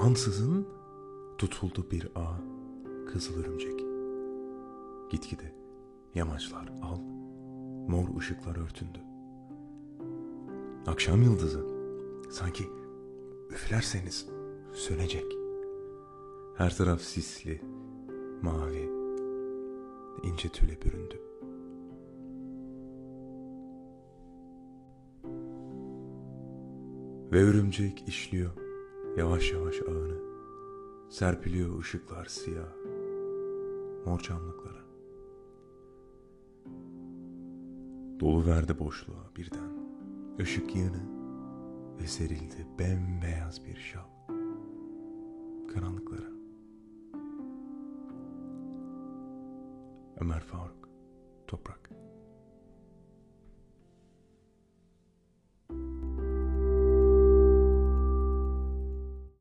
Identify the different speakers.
Speaker 1: Ansızın tutuldu bir ağ kızıl örümcek. Gitgide yamaçlar al, mor ışıklar örtündü. Akşam yıldızı sanki üflerseniz sönecek. Her taraf sisli, mavi, ince tüle büründü. Ve örümcek işliyor yavaş yavaş ağını. Serpiliyor ışıklar siyah, mor camlıklara. Dolu verdi boşluğa birden. Işık yığını ve serildi bembeyaz bir şal. Karanlıklara. Ömer Faruk, Toprak.